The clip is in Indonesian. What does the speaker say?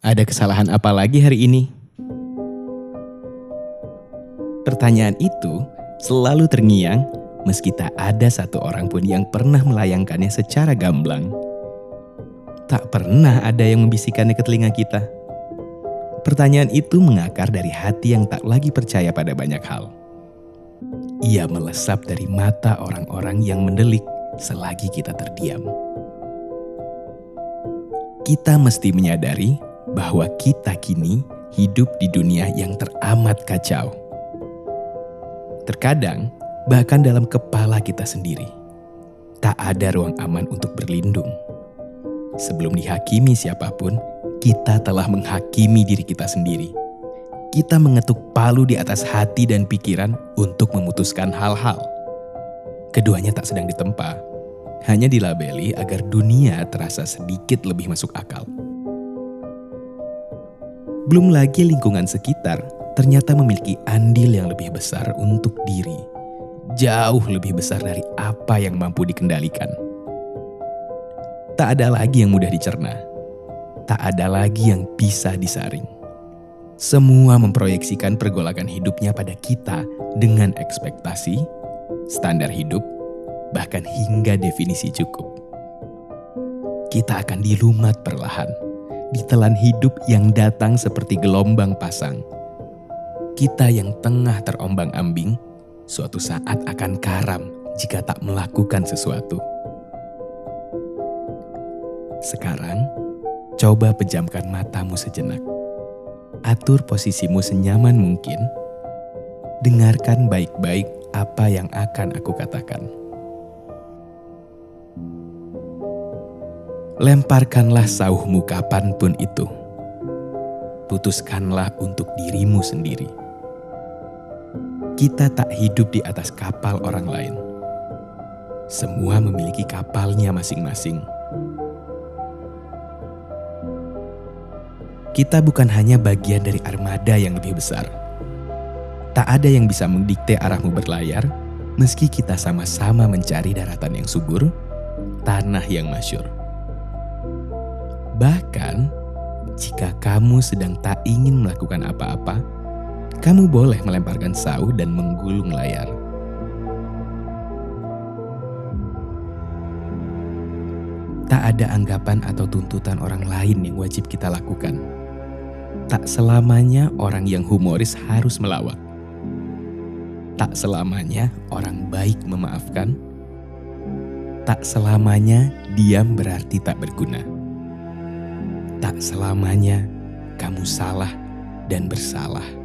Ada kesalahan apa lagi hari ini? Pertanyaan itu selalu terngiang meski tak ada satu orang pun yang pernah melayangkannya secara gamblang. Tak pernah ada yang membisikkannya ke telinga kita. Pertanyaan itu mengakar dari hati yang tak lagi percaya pada banyak hal. Ia melesap dari mata orang-orang yang mendelik selagi kita terdiam. Kita mesti menyadari bahwa kita kini hidup di dunia yang teramat kacau. Terkadang, bahkan dalam kepala kita sendiri, tak ada ruang aman untuk berlindung. Sebelum dihakimi siapa pun, kita telah menghakimi diri kita sendiri. Kita mengetuk palu di atas hati dan pikiran untuk memutuskan hal-hal. Keduanya tak sedang ditempa, hanya dilabeli agar dunia terasa sedikit lebih masuk akal. Belum lagi lingkungan sekitar ternyata memiliki andil yang lebih besar untuk diri, jauh lebih besar dari apa yang mampu dikendalikan. Tak ada lagi yang mudah dicerna tak ada lagi yang bisa disaring. Semua memproyeksikan pergolakan hidupnya pada kita dengan ekspektasi, standar hidup, bahkan hingga definisi cukup. Kita akan dilumat perlahan, ditelan hidup yang datang seperti gelombang pasang. Kita yang tengah terombang-ambing, suatu saat akan karam jika tak melakukan sesuatu. Sekarang, Coba pejamkan matamu sejenak. Atur posisimu senyaman mungkin. Dengarkan baik-baik apa yang akan aku katakan. Lemparkanlah sauhmu kapan pun itu. Putuskanlah untuk dirimu sendiri. Kita tak hidup di atas kapal orang lain. Semua memiliki kapalnya masing-masing kita bukan hanya bagian dari armada yang lebih besar. Tak ada yang bisa mendikte arahmu berlayar, meski kita sama-sama mencari daratan yang subur, tanah yang masyur. Bahkan, jika kamu sedang tak ingin melakukan apa-apa, kamu boleh melemparkan sauh dan menggulung layar. Tak ada anggapan atau tuntutan orang lain yang wajib kita lakukan Tak selamanya orang yang humoris harus melawak. Tak selamanya orang baik memaafkan. Tak selamanya diam berarti tak berguna. Tak selamanya kamu salah dan bersalah.